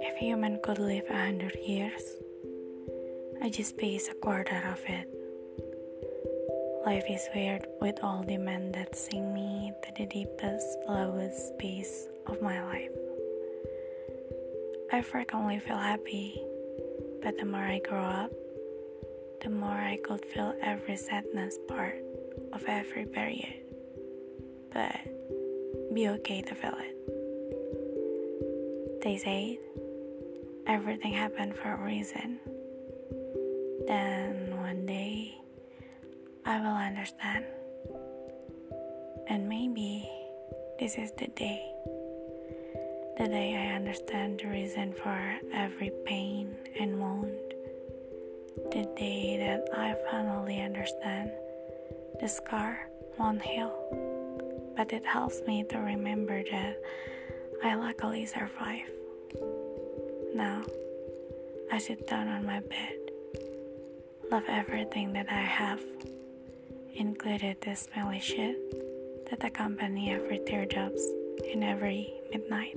If human could live a hundred years, I just space a quarter of it. Life is weird with all the men that sing me to the deepest, lowest space of my life. I frequently feel happy, but the more I grow up, the more I could feel every sadness part of every period. But be okay to feel it. They say everything happened for a reason. Then one day I will understand. And maybe this is the day. The day I understand the reason for every pain and wound. The day that I finally understand the scar won't heal, but it helps me to remember that I luckily survived. Now, I sit down on my bed, love everything that I have, included the smelly shit that accompany every teardrops in every midnight.